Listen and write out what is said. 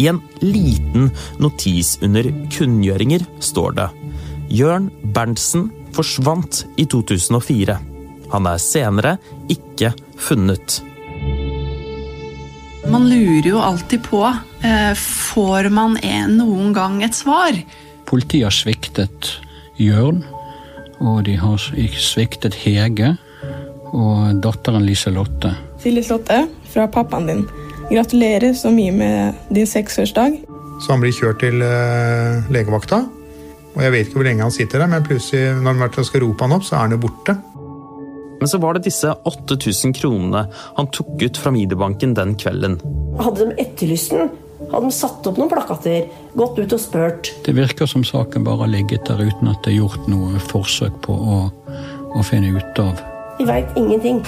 I en liten notis under kunngjøringer står det Jørn Berntsen forsvant i 2004. Han er senere ikke funnet. Man lurer jo alltid på eh, får man noen gang et svar. Politiet har sviktet Jørn, og de har sviktet Hege og datteren Liselotte. Silje Slotte, fra pappaen din. Gratulerer så mye med din seksårsdag. Så han blir kjørt til uh, legevakta. Og jeg vet ikke hvor lenge han sitter der, men plutselig når man skal rope han opp, så er han jo borte. Men så var det disse 8000 kronene han tok ut fra Minibanken den kvelden. Hadde de etterlyst den? Hadde de satt opp noen plakater? Gått ut og spurt? Det virker som saken bare har ligget der uten at det er gjort noe forsøk på å, å finne ut av. Vi veit ingenting.